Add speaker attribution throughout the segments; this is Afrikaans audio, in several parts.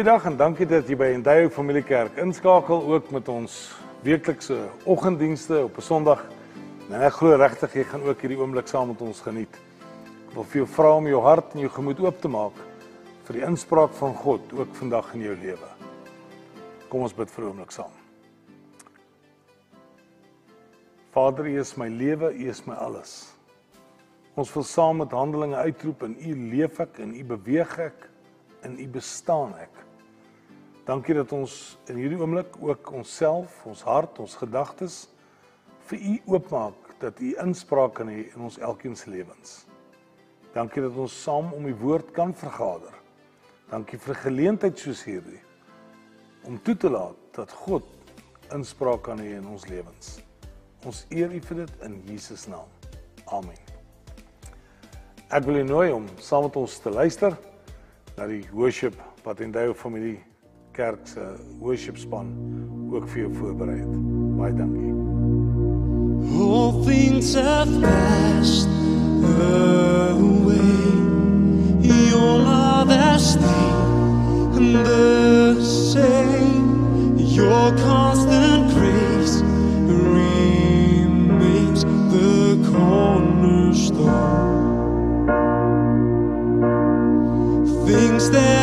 Speaker 1: Goeiedag en dankie dat jy by Endeavour Familiekerk inskakel ook met ons weeklikse oggenddienste op 'n Sondag. En ek glo regtig jy gaan ook hierdie oomblik saam met ons geniet. Ek wil vir jou vra om jou hart en jou gemoed oop te maak vir die inspraak van God ook vandag in jou lewe. Kom ons bid vir 'n oomblik saam. Vader, U is my lewe, U is my alles. Ons wil saam met handelinge uitroep en U leef ek en U beweeg ek in U bestaan ek. Dankie dat ons in hierdie oomblik ook onsself, ons hart, ons gedagtes vir U oopmaak dat U inspraak kan hê in ons elkeen se lewens. Dankie dat ons saam om die woord kan vergader. Dankie vir 'n geleentheid soos hierdie om toe te laat dat God inspraak kan hê in ons lewens. Ons eer U vir dit in Jesus naam. Amen. Ek wil u nooi om saam met ons te luister na die worship wat in daai familie kerk se ook vir jou voorberei het. Baie dankie.
Speaker 2: All things have passed away. Your love has stayed the same. Your constant grace remains the cornerstone. Things that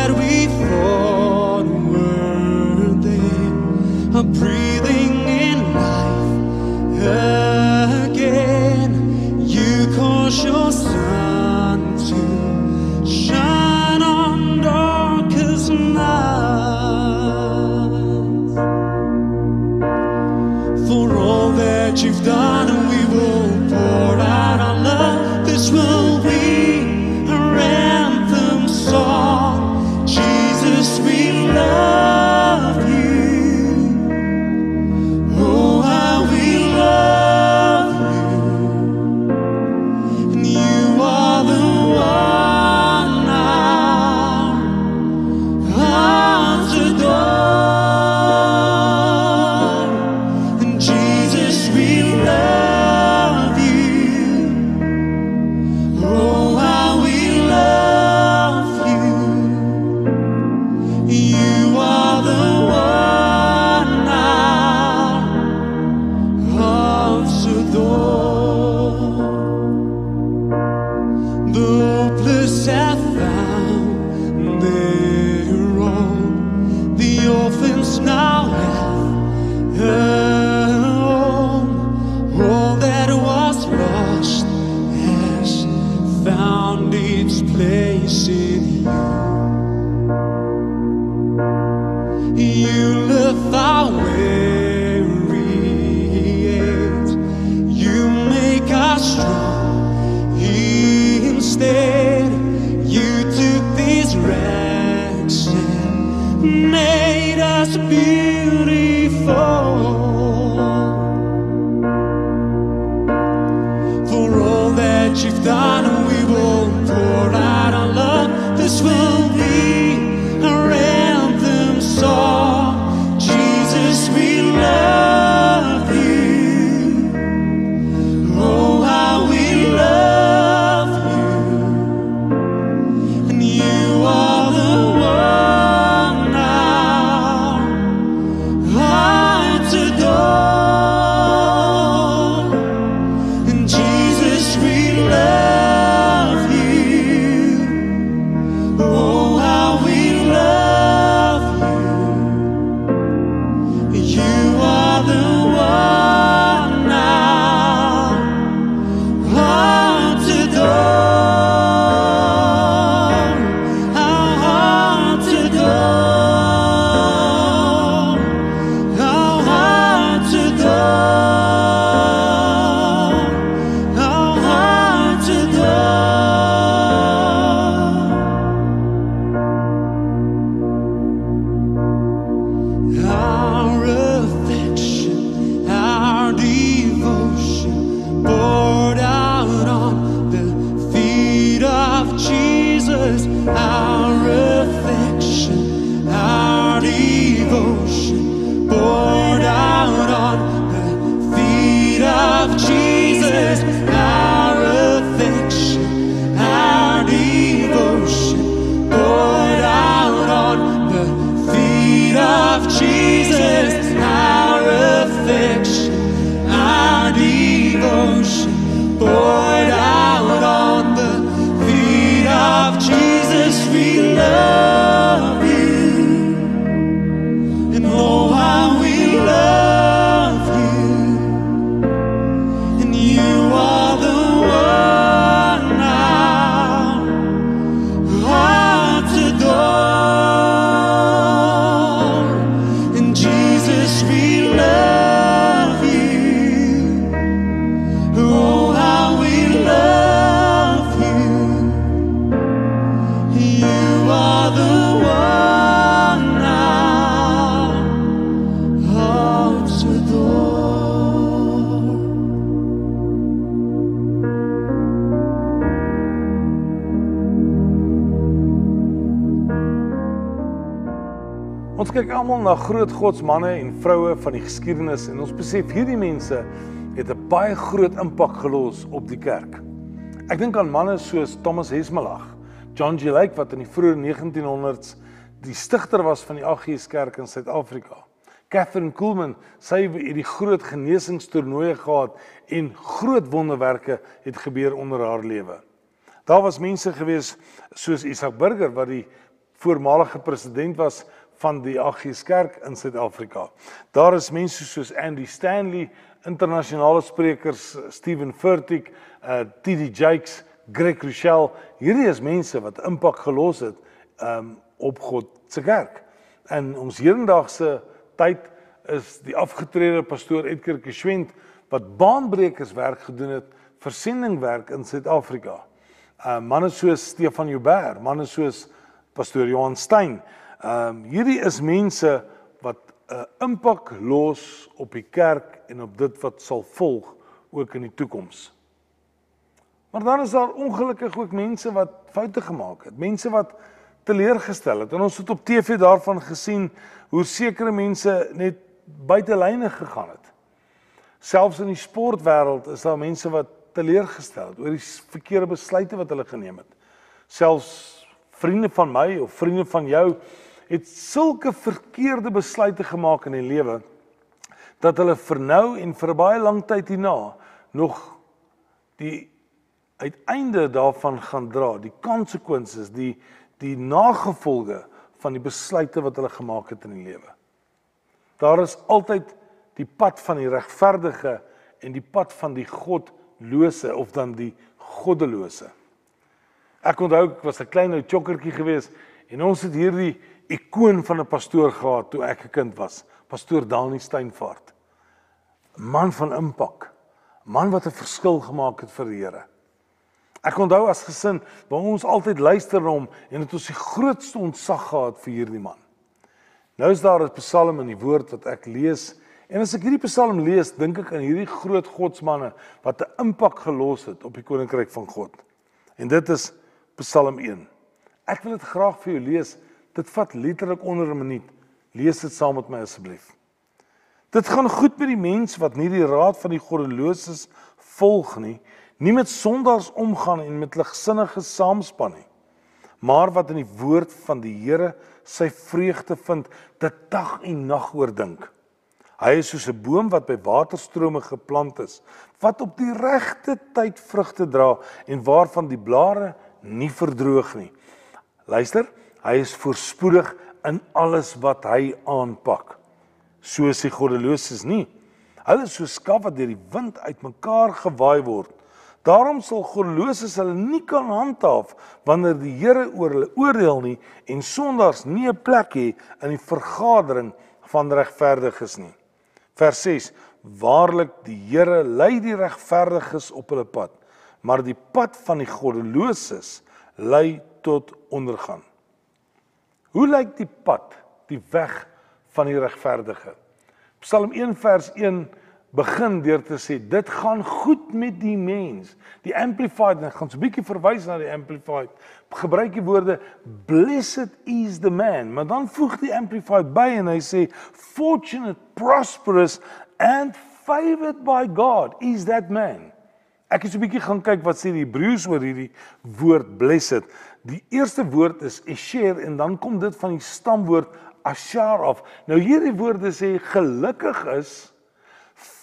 Speaker 1: kyk almal na groot godsmanne en vroue van die geskiedenis en ons besef hierdie mense het 'n baie groot impak gelos op die kerk. Ek dink aan manne soos Thomas Hesmelach, John G. Lake wat in die vroeë 1900s die stigter was van die AGS Kerk in Suid-Afrika. Catherine Kuhlman, sy het die groot genesingstoernooie gehad en groot wonderwerke het gebeur onder haar lewe. Daar was mense gewees soos Isak Burger wat die voormalige president was van die AGS Kerk in Suid-Afrika. Daar is mense soos Andy Stanley, internasionale sprekers Steven Furtick, uh TD Jakes, Greg Rochelle. Hierdie is mense wat impak gelos het um op God se kerk. In ons hedendaagse tyd is die afgetrede pastoor Edgar Geschwind wat baanbrekers werk gedoen het vir sendingwerk in Suid-Afrika. Uh manne soos Stefan Joubert, manne soos pastoor Johan Stein, Ehm um, hierdie is mense wat 'n uh, impak los op die kerk en op dit wat sal volg ook in die toekoms. Maar dan is daar ongelukkig ook mense wat foute gemaak het, mense wat teleurgestel het. En ons het op TV daarvan gesien hoe sekere mense net buite lyne gegaan het. Selfs in die sportwêreld is daar mense wat teleurgestel het oor die verkeerde besluite wat hulle geneem het. Selfs vriende van my of vriende van jou het sulke verkeerde besluite gemaak in die lewe dat hulle vir nou en vir baie lank tyd hierna nog die uiteinde daarvan gaan dra, die konsekwensies, die die nagevolge van die besluite wat hulle gemaak het in die lewe. Daar is altyd die pad van die regverdige en die pad van die godlose of dan die goddelose. Ek onthou ek was 'n klein ou chokkertjie geweest en ons het hierdie ikoon van 'n pastoor gehad toe ek 'n kind was, pastoor Dani Steinfort. 'n Man van impak, man wat 'n verskil gemaak het vir die Here. Ek onthou as gesin, waar ons altyd luister na hom en het ons die grootste ontzag gehad vir hierdie man. Nou is daar 'n Psalm in die woord wat ek lees en as ek hierdie Psalm lees, dink ek aan hierdie groot godsmanne wat 'n impak gelos het op die koninkryk van God. En dit is Psalm 1. Ek wil dit graag vir jou lees Dit vat letterlik onder 'n minuut. Lees dit saam met my asseblief. Dit gaan goed met die mens wat nie die raad van die goddeloses volg nie, nie met sondaars omgaan en met ligsinnige saamspan nie, maar wat in die woord van die Here sy vreugde vind, dit dag en nag oordink. Hy is soos 'n boom wat by waterstrome geplant is, wat op die regte tyd vrugte dra en waarvan die blare nie verdroog nie. Luister, Hy is voorspoedig in alles wat hy aanpak. So is die goddeloses nie. Hulle is so skaf wat deur die wind uitmekaar gewaai word. Daarom sal goddeloses hulle nie kan handhaaf wanneer die Here oor hulle oordeel nie en sondaars nie 'n plek hê in die vergadering van regverdiges nie. Vers 6: Waarlik die Here lei die regverdiges op hulle pad, maar die pad van die goddeloses lei tot ondergang. Hoe lyk die pad, die weg van die regverdige? Psalm 1 vers 1 begin deur te sê dit gaan goed met die mens. Die amplified, ek gaan so 'n bietjie verwys na die amplified. Gebruik die woorde blessed is the man, maar dan voeg die amplified by en hy sê fortunate, prosperous and favored by God is that man. Ek het so 'n bietjie gaan kyk wat sê die Hebreëus oor hierdie woord blessed. Die eerste woord is esher en dan kom dit van die stamwoord ashar af. Nou hierdie woorde sê gelukkig is,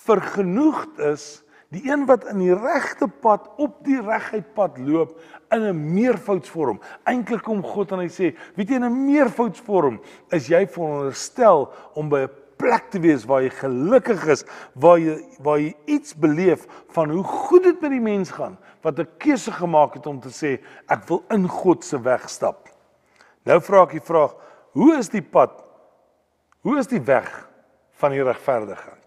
Speaker 1: vergenoegd is, die een wat in die regte pad op die reguit pad loop in 'n meervoudsvorm. Eintlik kom God en hy sê, weet jy in 'n meervoudsvorm is jy veronderstel om by 'n plek te wees waar jy gelukkig is, waar jy waar jy iets beleef van hoe goed dit met die mens gaan wat 'n keuse gemaak het om te sê ek wil in God se weg stap. Nou vra ek die vraag, hoe is die pad? Hoe is die weg van die regverdige?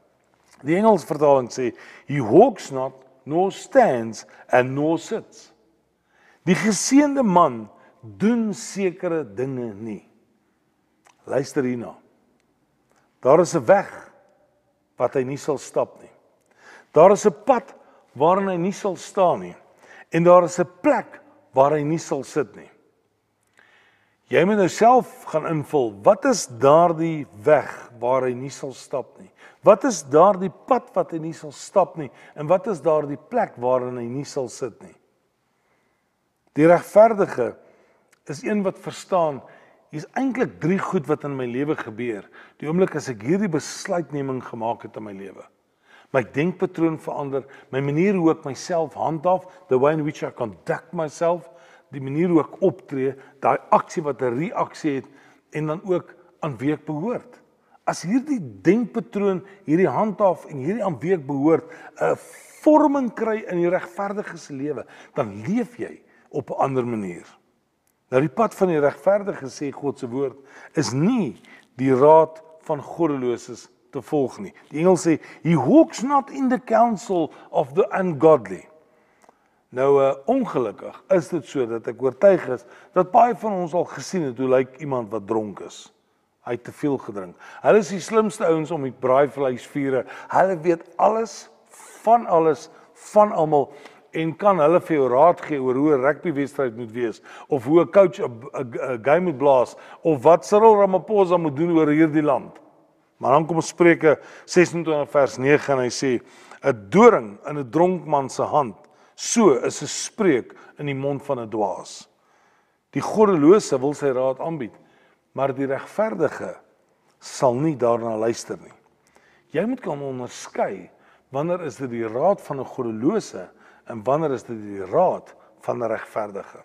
Speaker 1: Die Engels vertaling sê he walks not nor stands and nor sits. Die geseënde man doen sekere dinge nie. Luister hierna. Daar is 'n weg wat hy nie sal stap nie. Daar is 'n pad waarin hy nie sal staan nie. En daar is 'n plek waar hy nie sal sit nie. Jy moet nou self gaan invul. Wat is daardie weg waar hy nie sal stap nie? Wat is daardie pad wat hy nie sal stap nie? En wat is daardie plek waarin hy nie sal sit nie? Die regverdige is een wat verstaan hier's eintlik drie goed wat in my lewe gebeur. Die oomblik as ek hierdie besluitneming gemaak het in my lewe. My denkpatroon verander, my manier hoe ek myself handhaaf, the way in which I conduct myself, die manier hoe ek optree, daai aksie wat 'n reaksie het en dan ook aan wie ek behoort. As hierdie denkpatroon, hierdie handhaaf en hierdie aan wie ek behoort 'n vorming kry in die regverdige se lewe, dan leef jy op 'n ander manier. Nou die pad van die regverdige sê God se woord is nie die raad van goddeloses te volg nie. Die engel sê he walks not in the counsel of the ungodly. Nou uh, ongelukkig is dit so dat ek oortuig is dat baie van ons al gesien het hoe lyk iemand wat dronk is. Hy het te veel gedrink. Hulle is die slimste ouens om die braaivleisvure. Hulle weet alles van alles van almal en kan hulle vir jou raad gee oor hoe 'n rugbywedstryd moet wees of hoe 'n coach 'n game moet blaas of wat Cyril Ramaphosa moet doen oor hierdie land. Maar dan kom Spreuke 26 vers 9 en hy sê 'n doring in 'n dronk man se hand So is 'n spreek in die mond van 'n dwaas. Die goddelose wil sy raad aanbied, maar die regverdige sal nie daarna luister nie. Jy moet kan onderskei wanneer is dit die raad van 'n goddelose en wanneer is dit die raad van 'n regverdige.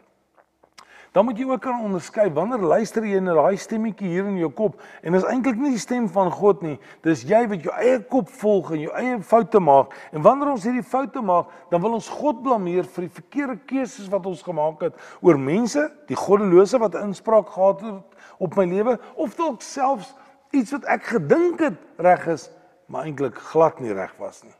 Speaker 1: Dan moet jy ook kan onderskei wanneer luister jy na daai stemmetjie hier in jou kop en is eintlik nie die stem van God nie. Dis jy wat jou eie kop volg en jou eie foute maak. En wanneer ons hierdie foute maak, dan wil ons God blameer vir die verkeerde keuses wat ons gemaak het oor mense, die goddelose wat inspraak gehad het op my lewe of dalk selfs iets wat ek gedink het reg is, maar eintlik glad nie reg was nie.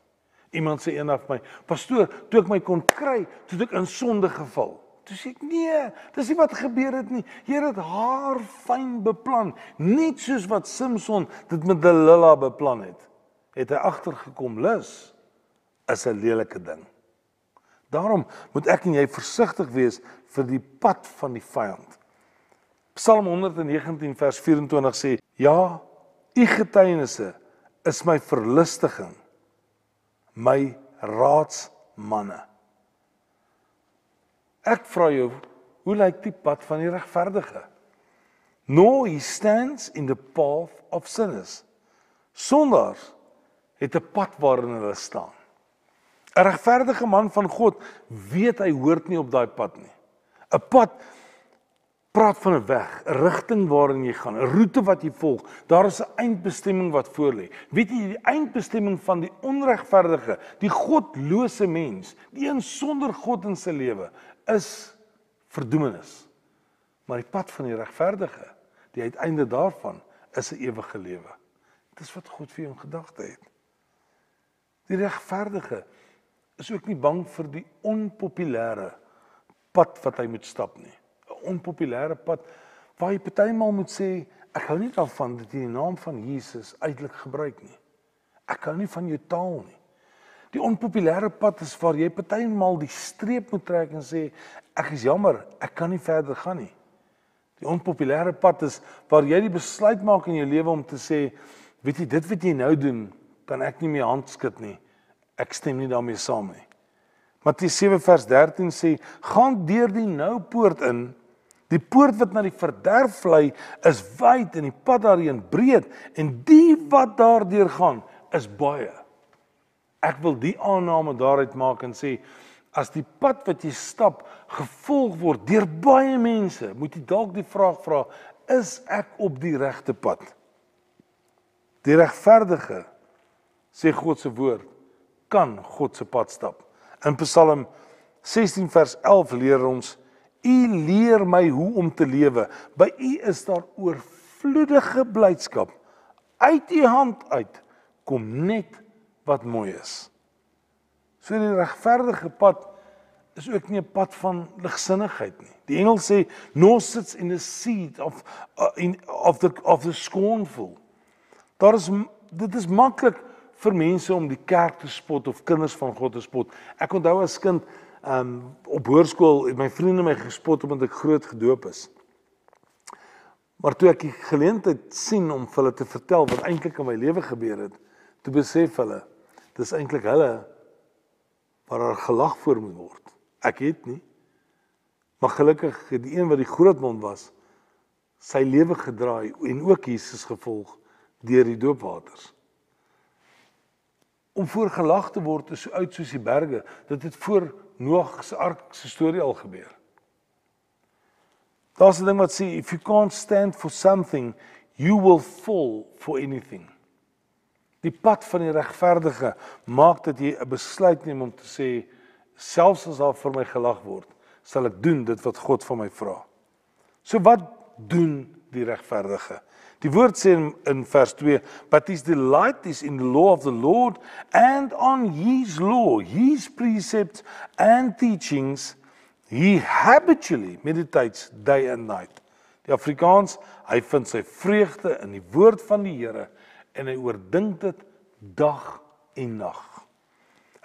Speaker 1: Iemand sê eendag vir my: "Pastoor, toe ek my kon kry, toe ek in sonde geval." Toe sê ek nee, dis nie wat gebeur het nie. Here het haar fyn beplan, net soos wat Samson dit met Delilah beplan het. Het hy agtergekom lus is 'n lelike ding. Daarom moet ek en jy versigtig wees vir die pad van die vyand. Psalm 119 vers 24 sê: "Ja, u getuienisse is my verlustiging, my raadsmanne." Ek vra jou, hoe lyk die pad van die regverdige? No, he stands in the path of sinners. Sondaars het 'n pad waarin hulle staan. 'n Regverdige man van God weet hy hoort nie op daai pad nie. 'n Pad praat van 'n weg, 'n rigting waarin jy gaan, 'n roete wat jy volg. Daar is 'n eindbestemming wat voorlê. Weet jy die eindbestemming van die onregverdige, die godlose mens, die een sonder God in sy lewe, is verdoemenis. Maar die pad van die regverdige, die uiteinde daarvan is 'n ewige lewe. Dis wat God vir jou in gedagte het. Die regverdige is ook nie bang vir die onpopulêre pad wat hy moet stap nie onpopulêre pad waar jy partymal moet sê ek hou nie daarvan dat jy die naam van Jesus uitelik gebruik nie. Ek hou nie van jou taal nie. Die onpopulêre pad is waar jy partymal die streep moet trek en sê ek is jammer, ek kan nie verder gaan nie. Die onpopulêre pad is waar jy die besluit maak in jou lewe om te sê weet jy dit wat jy nou doen kan ek nie meer handskud nie. Ek stem nie daarmee saam nie. Matteus 7 vers 13 sê gaan deur die nou poort in Die poort wat na die verderf lei is wyd en die pad daarin breed en die wat daardeur gaan is baie. Ek wil die aanname daaruit maak en sê as die pad wat jy stap gevolg word deur baie mense, moet jy dalk die vraag vra, is ek op die regte pad? Die regverdige sê God se woord kan God se pad stap. In Psalm 16 vers 11 leer ons U leer my hoe om te lewe. By U is daar oorvloedige blydskap. Uit U hand uit kom net wat mooi is. So die regverdige pad is ook nie 'n pad van ligsinnigheid nie. Die engel sê no sits in the seat of uh, in of the of the scornful. Daar is dit is maklik vir mense om die kerk te spot of kinders van God te spot. Ek onthou as kind um op hoërskool het my vriende my gespot omdat ek groot gedoop is. Maar toe ek die geleentheid sien om vir hulle te vertel wat eintlik in my lewe gebeur het, toe besef hulle dis eintlik hulle waar daar gelag voor moet word. Ek het nie. Maar gelukkig het die een wat die groot mond was, sy lewe gedraai en ook Jesus gevolg deur die doopwaters. Om voor gelag te word is so oud soos die berge. Dit het voor Noag se ark se storie al gebeur. Daar's 'n ding wat sê if you can't stand for something, you will fall for anything. Die pad van die regverdige maak dat jy 'n besluit neem om te sê selfs as daar vir my gelag word, sal ek doen dit wat God van my vra. So wat doen die regverdige? Die woord sê in, in vers 2, but his delight is in the law of the Lord and on his law, his precepts and teachings he habitually meditates day and night. Die Afrikaans, hy vind sy vreugde in die woord van die Here en hy oordink dit dag en nag.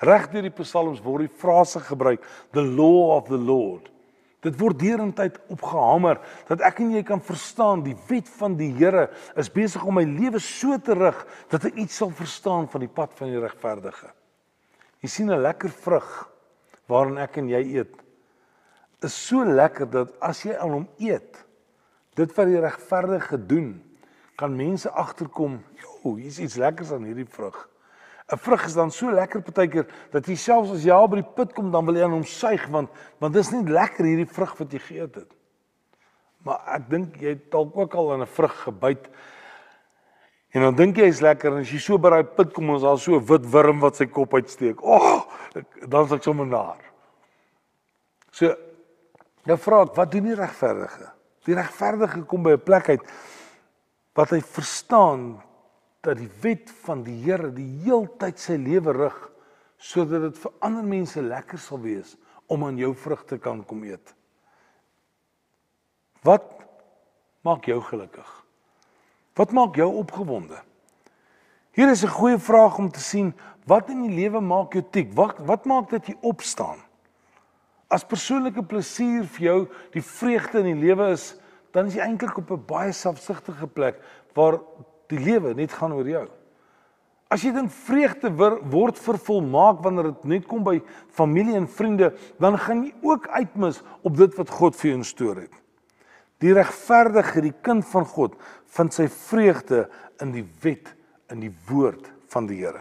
Speaker 1: Reg deur die psalms word die frase gebruik, the law of the Lord. Dit word deurentyd opgehamer dat ek en jy kan verstaan die wet van die Here is besig om my lewe so te rig dat ek iets sal verstaan van die pad van die regverdige. Jy sien 'n lekker vrug waarin ek en jy eet is so lekker dat as jy aan hom eet, dit wat die regverdige doen, kan mense agterkom, "Jo, hier's iets lekkers aan hierdie vrug." 'n Vrug is dan so lekker partykeer dat jy selfs as jy al by die put kom dan wil jy aan hom suig want want dis nie lekker hierdie vrug wat jy geëet het. Maar ek dink jy het dalk ook al aan 'n vrug gebyt. En dan dink jy is lekker en as jy so by daai put kom ons al so wit wurm wat sy kop uitsteek. O, oh, dan is ek sommer naar. So nou vra ek, wat doen die regverdige? Die regverdige kom by 'n plek uit wat hy verstaan dat die wet van die Here die heeltyd sy lewe rig sodat dit vir ander mense lekker sal wees om aan jou vrugte kan kom eet. Wat maak jou gelukkig? Wat maak jou opgewonde? Hier is 'n goeie vraag om te sien wat in die lewe maak jou tik? Wat wat maak dat jy opstaan? As persoonlike plesier vir jou die vreugde in die lewe is, dan is jy eintlik op 'n baie selfsugtige plek waar die lewe net gaan oor jou. As jy dink vreugde word vervolmaak wanneer dit net kom by familie en vriende, dan gaan jy ook uitmis op dit wat God vir jou instoor het. Die regverdige, die kind van God, vind sy vreugde in die wet, in die woord van die Here.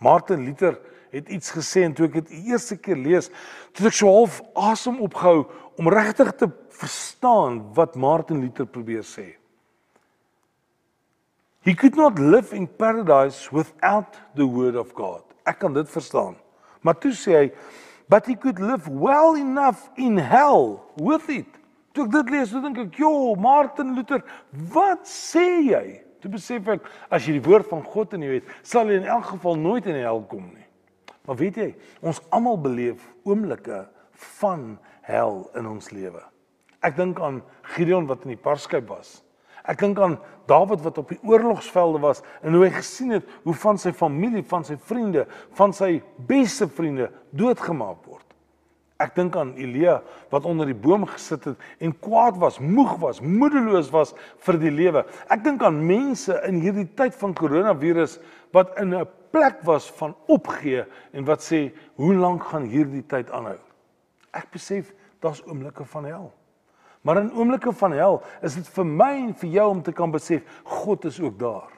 Speaker 1: Martin Luther het iets gesê en toe ek dit die eerste keer lees, het ek so half asem opgehou om regtig te verstaan wat Martin Luther probeer sê. He could not live in paradise without the word of God. Ek kan dit verstaan. Maar toe sê hy, but he could live well enough in hell with it. Toe ek dit lees, dink ek, "Jo, Martin Luther, wat sê jy?" Toe besef ek, as jy die woord van God in jou het, sal jy in elk geval nooit in die hel kom nie. Maar weet jy, ons almal beleef oomblikke van hel in ons lewe. Ek dink aan Gideon wat in die parskyp was. Ek dink aan Dawid wat op die oorlogsvelde was en hoe hy gesien het hoe van sy familie, van sy vriende, van sy beste vriende doodgemaak word. Ek dink aan Elia wat onder die boom gesit het en kwaad was, moeg was, moedeloos was vir die lewe. Ek dink aan mense in hierdie tyd van koronavirus wat in 'n plek was van opgee en wat sê, "Hoe lank gaan hierdie tyd aanhou?" Ek besef daar's oomblikke van hel. Maar in oomblikke van hel is dit vir my en vir jou om te kan besef God is ook daar.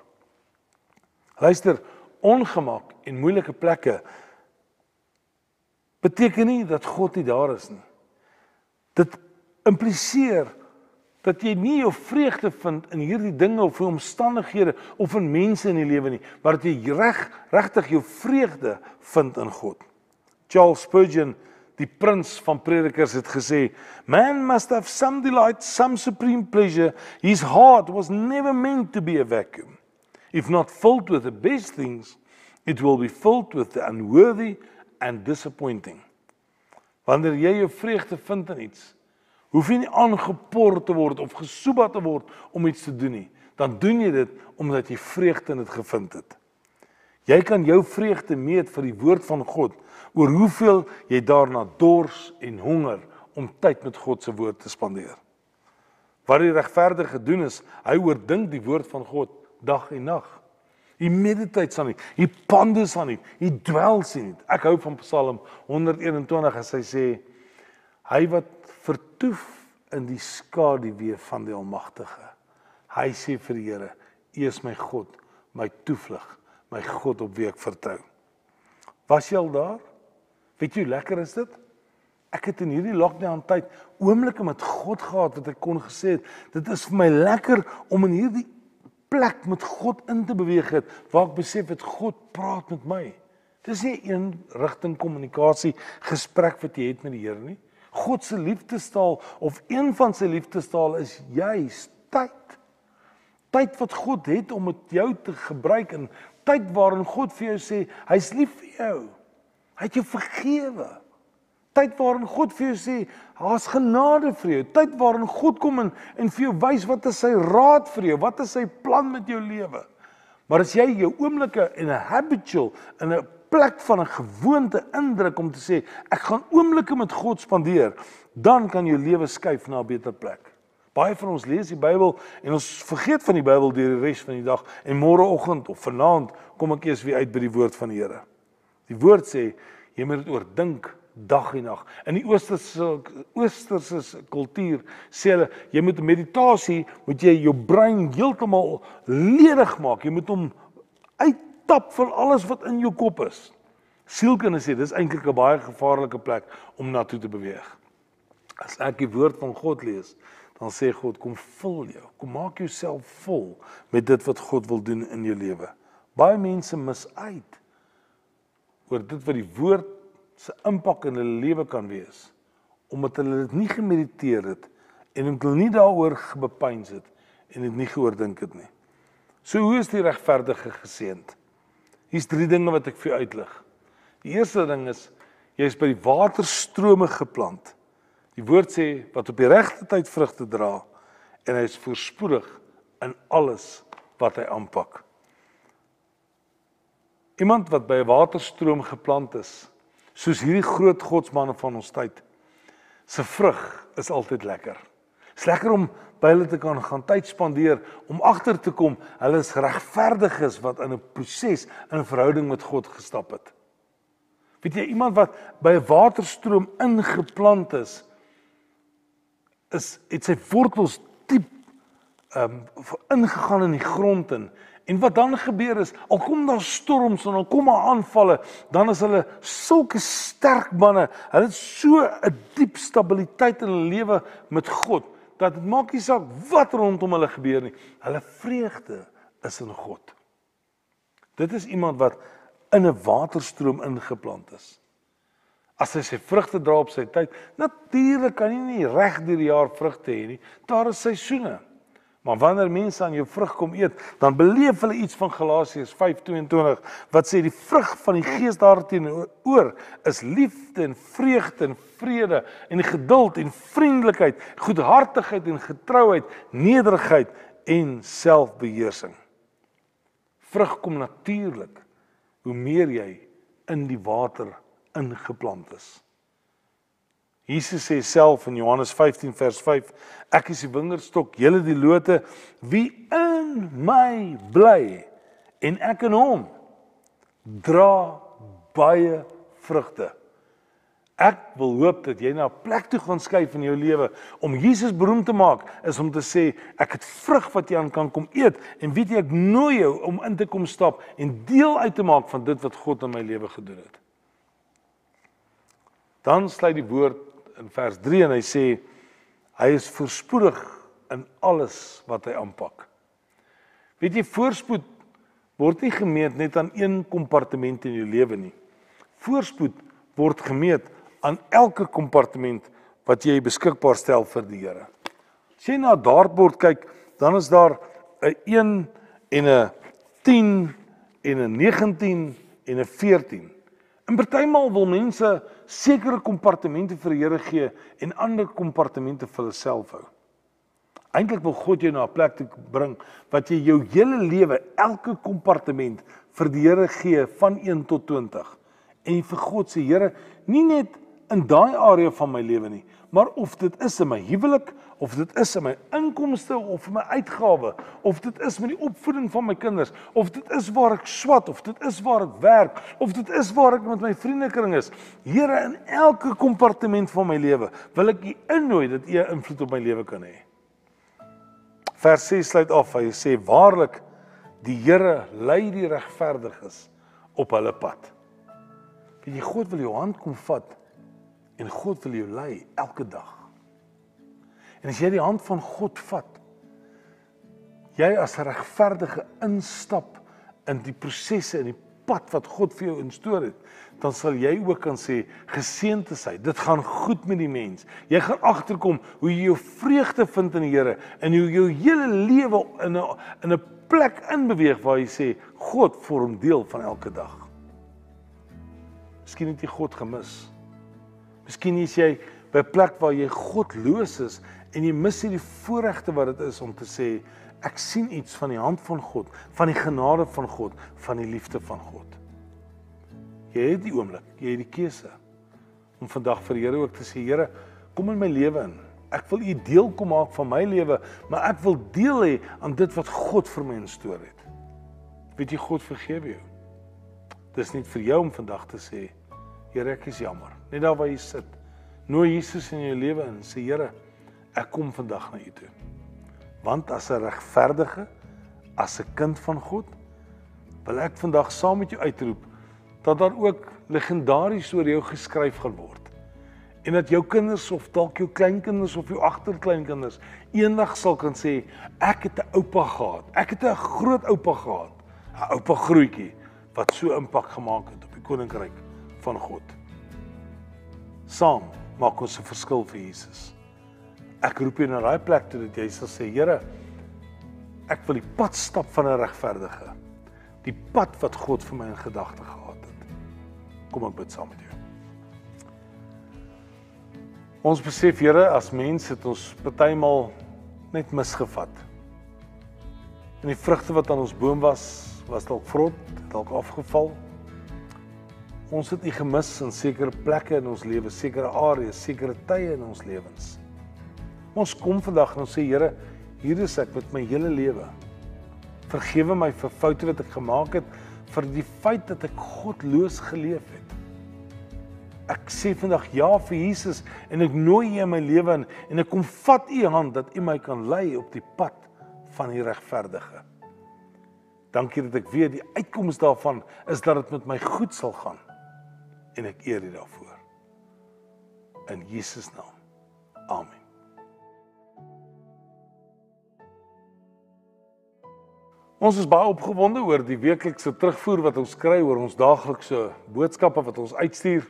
Speaker 1: Luister, ongemak en moeilike plekke beteken nie dat God nie daar is nie. Dit impliseer dat jy nie jou vreugde vind in hierdie dinge of omstandighede of in mense in die lewe nie, maar dat jy reg regtig jou vreugde vind in God. Charles Spurgeon die prins van predikers het gesê man must have some delight some supreme pleasure. His heart was never meant to be a vacuum. If not filled with the best things it will be filled with the unworthy and disappointing. Wanneer jy jou vreugde vind in iets hoef jy nie aangepor te word of gesoeba te word om iets te doen nie. Dan doen jy dit omdat jy vreugde in dit gevind het. Jy kan jou vreugde meet vir die woord van God oor hoeveel jy daarna dors en honger om tyd met God se woord te spandeer. Wat die regverdige doen is, hy oordink die woord van God dag en nag. Hy mediteer aan dit, hy ponder aan dit, hy dwel sien dit. Ek hou van Psalm 121 as hy sê hy wat vertoef in die skaduwee van die Almagtige. Hy sê vir die Here, U is my God, my toevlug, my God op wie ek vertrou. Was jy al daar? Weet jy hoe lekker is dit? Ek het in hierdie lockdown tyd oomblikke met God gehad wat ek kon gesê het, dit is vir my lekker om in hierdie plek met God in te beweeg het waar ek besef het God praat met my. Dis nie een rigting kommunikasie gesprek wat jy het met die Here nie. God se liefdestaal of een van sy liefdestaal is juis tyd. Tyd wat God het om met jou te gebruik en tyd waarin God vir jou sê hy's lief vir jou. Hy het jou vergewe. Tyd waarin God vir jou sê daar's genade vir jou. Tyd waarin God kom en en vir jou wys wat is sy raad vir jou, wat is sy plan met jou lewe. Maar as jy jou oomblikke in 'n habitual in 'n plek van 'n gewoonte indruk om te sê ek gaan oomblikke met God spandeer, dan kan jou lewe skuif na 'n beter plek. Baie van ons lees die Bybel en ons vergeet van die Bybel deur die res van die dag en môreoggend of vanaand kom ek eers weer uit by die woord van die Here. Die woord sê jy moet dit oordink dag en nag. In die oosterse oosterse kultuur sê hulle jy moet meditasie moet jy jou brein heeltemal ledig maak. Jy moet hom uit tap van alles wat in jou kop is. Sielkunde sê dis eintlik 'n baie gevaarlike plek om na toe te beweeg. As ek die woord van God lees, dan sê God kom vul jou. Kom maak jouself vol met dit wat God wil doen in jou lewe. Baie mense mis uit oor dit wat die woord se impak in hulle lewe kan wees omdat hulle dit nie gemediteer het en omdat hulle nie daaroor bepeins het en dit nie geoordink het nie. So hoe is die regverdige geseënd? Hier's drie dinge wat ek vir jou uitlig. Die eerste ding is jy is by die waterstrome geplant. Die woord sê wat op die regte tyd vrugte dra en hy is voorspoedig in alles wat hy aanpak. Iemand wat by 'n waterstroom geplant is, soos hierdie groot godsmanne van ons tyd, se vrug is altyd lekker. Dit's lekker om by hulle te kan gaan tyd spandeer om agter te kom hulle is regverdiges wat in 'n proses in 'n verhouding met God gestap het. Weet jy iemand wat by 'n waterstroom ingeplant is is het sy wortels diep ehm um, ingegaan in die grond in en wat dan gebeur is al kom daar storms en al kom daar aanvalle dan is hulle sulke sterk manne hulle het so 'n diep stabiliteit in hulle lewe met God dat dit maak nie saak wat rondom hulle gebeur nie. Hulle vreugde is in God. Dit is iemand wat in 'n waterstroom ingeplant is. As hy sy vrugte dra op sy tyd, natuurlik kan jy nie reg deur die jaar vrugte hê nie. Daar is seisoene. Maar wanneer mense aan jou vrug kom eet, dan beleef hulle iets van Galasiërs 5:22 wat sê die vrug van die Gees daarteenoor is liefde en vreugde en vrede en geduld en vriendelikheid, goedhartigheid en getrouheid, nederigheid en selfbeheersing. Vrug kom natuurlik hoe meer jy in die water ingeplant is. Jesus sê self in Johannes 15 vers 5 ek is die wingerdstok julle die lote. Wie in my bly en ek in hom dra baie vrugte. Ek wil hoop dat jy na 'n plek toe gaan skuif in jou lewe om Jesus beroemd te maak is om te sê ek het vrug wat jy aan kan kom eet en weet jy ek nooi jou om in te kom stap en deel uit te maak van dit wat God in my lewe gedoen het. Dan sluit die woord in vers 3 en hy sê hy is voorspoedig in alles wat hy aanpak. Weet jy voorspoed word nie gemeet net aan een kompartement in jou lewe nie. Voorspoed word gemeet aan elke kompartement wat jy beskikbaar stel vir die Here. As jy na 'n dartbord kyk, dan is daar 'n 1 en 'n 10 en 'n 19 en 'n 14. In partymal wil mense sekere kompartemente vir die Here gee en ander kompartemente vir hulle self hou. Eintlik wil God jou na 'n plek toe bring wat jy jou hele lewe elke kompartement vir die Here gee van 1 tot 20 en vir God se Here nie net in daai area van my lewe nie, maar of dit is in my huwelik, of dit is in my inkomste of my uitgawe, of dit is met die opvoeding van my kinders, of dit is waar ek swat, of dit is waar ek werk, of dit is waar ek met my vriendekring is. Here, in elke kompartement van my lewe wil ek U innooi dat U 'n invloed op my lewe kan hê. Vers 6 sluit af. Hy sê waarlik die Here lei die regverdiges op hulle pad. Weet jy God wil jou hand kom vat en God wil jou lei elke dag. En as jy die hand van God vat, jy as 'n regverdige instap in die prosesse en die pad wat God vir jou instoor het, dan sal jy ook kan sê geseënd is hy. Dit gaan goed met die mens. Jy gaan agterkom hoe jy jou vreugde vind in die Here en hoe jou hele lewe in 'n in 'n plek inbeweeg waar jy sê God vorm deel van elke dag. Miskien het jy God gemis. Miskien is jy by 'n plek waar jy godloos is en jy mis hierdie voorregte wat dit is om te sê ek sien iets van die hand van God, van die genade van God, van die liefde van God. Jy het die oomblik, jy het die keuse om vandag vir die Here ook te sê Here, kom in my lewe in. Ek wil u deel kom maak van my lewe, maar ek wil deel hê aan dit wat God vir my instoor het. Weet jy God vergewe jou. Dis nie vir jou om vandag te sê Here, ek is jammer. Net daar waar jy sit. Nooi Jesus in jou lewe in. Sê Here, ek kom vandag na U toe. Want as 'n regverdige, as 'n kind van God, wil ek vandag saam met jou uitroep dat daar ook legendaries oor jou geskryf gaan word. En dat jou kinders of dalk jou kleinkinders of jou agterkleinkinders eendag sal kan sê ek het 'n oupa gehad. Ek het 'n groot oupa gehad. 'n Oupa grootjie wat so impak gemaak het op die koninkryk van God. Saam maak ons 'n verskil vir Jesus. Ek roep jou na daai plek toe dat jy sal sê, Here, ek wil die pad stap van 'n regverdige. Die pad wat God vir my in gedagte gehad het. Kom ek bid saam met jou. Ons besef, Here, as mense het ons partymal net misgevat. En die vrugte wat aan ons boom was, was dalk vrot, dalk afgeval. Ons het U gemis in sekere plekke in ons lewe, sekere areas, sekere tye in ons lewens. Ons kom vandag en ons sê Here, hier is ek met my hele lewe. Vergewe my vir foute wat ek gemaak het, vir die feit dat ek godloos geleef het. Ek sê vandag ja vir Jesus en ek nooi U in my lewe in en ek kom vat U hand dat U my kan lei op die pad van die regverdige. Dankie dat ek weet die uitkoms daarvan is dat dit met my goed sal gaan en ek eer U daarvoor. In Jesus naam. Amen. Ons is baie opgewonde oor die weeklikse terugvoer wat ons kry oor ons daaglikse boodskappe wat ons uitstuur.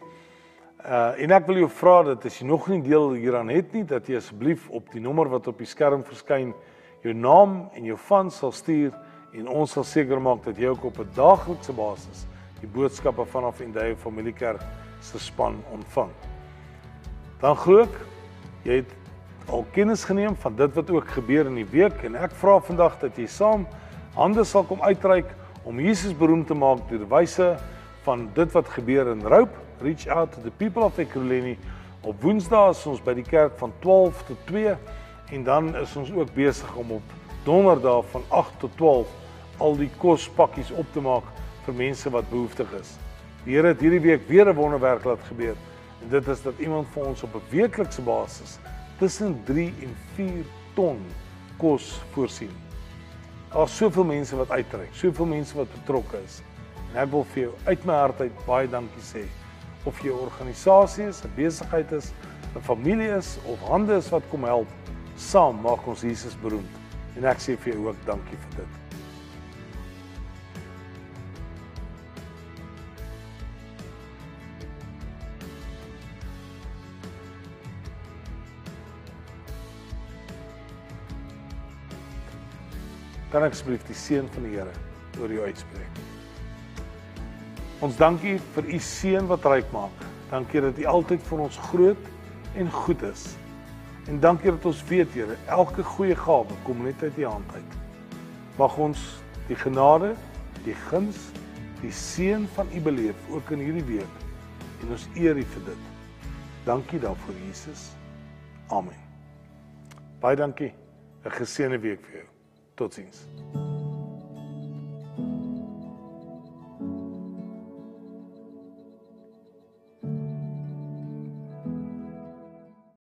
Speaker 1: Uh en ek wil jou vra dat as jy nog nie deel hieraan het nie, dat jy asseblief op die nommer wat op die skerm verskyn jou naam en jou van sal stuur en ons sal seker maak dat jy ook op 'n daaglikse basis die boodskappe vanaf Indie Familiekerk se span ontvang. Dan glo ek jy het al kennis geneem van dit wat ook gebeur in die week en ek vra vandag dat jy saam hande sal kom uitreik om Jesus beroem te maak deur wyse van dit wat gebeur in Rope, reach out to the people of Ekurhuleni. Op Woensdae is ons by die kerk van 12 tot 2 en dan is ons ook besig om op Donderdae van 8 tot 12 al die kospakkies op te maak vir mense wat behoeftig is. Die Here het hierdie week weer 'n wonderwerk laat gebeur. En dit is dat iemand vir ons op 'n weeklikse basis tussen 3 en 4 ton kos voorsien. Daar is soveel mense wat uitreik, soveel mense wat betrokke is. En ek wil vir jou uit my hart uit baie dankie sê. Of jy 'n organisasie is, 'n besigheid is, 'n familie is of hande is wat kom help, saam maak ons Jesus beroemd. En ek sê vir jou ook dankie vir dit. Kan ek asseblief die seën van die Here oor jou uitspreek. Ons dankie vir u seën wat ryk maak. Dankie dat u altyd vir ons groot en goed is. En dankie dat ons weet, Here, elke goeie gawe kom net uit u hand uit. Mag ons die genade, die guns, die seën van u beleef ook in hierdie week en ons eer u vir dit. Dankie daarvoor Jesus. Amen. Baie dankie. 'n Geseënde week vir jou. Tot ziens.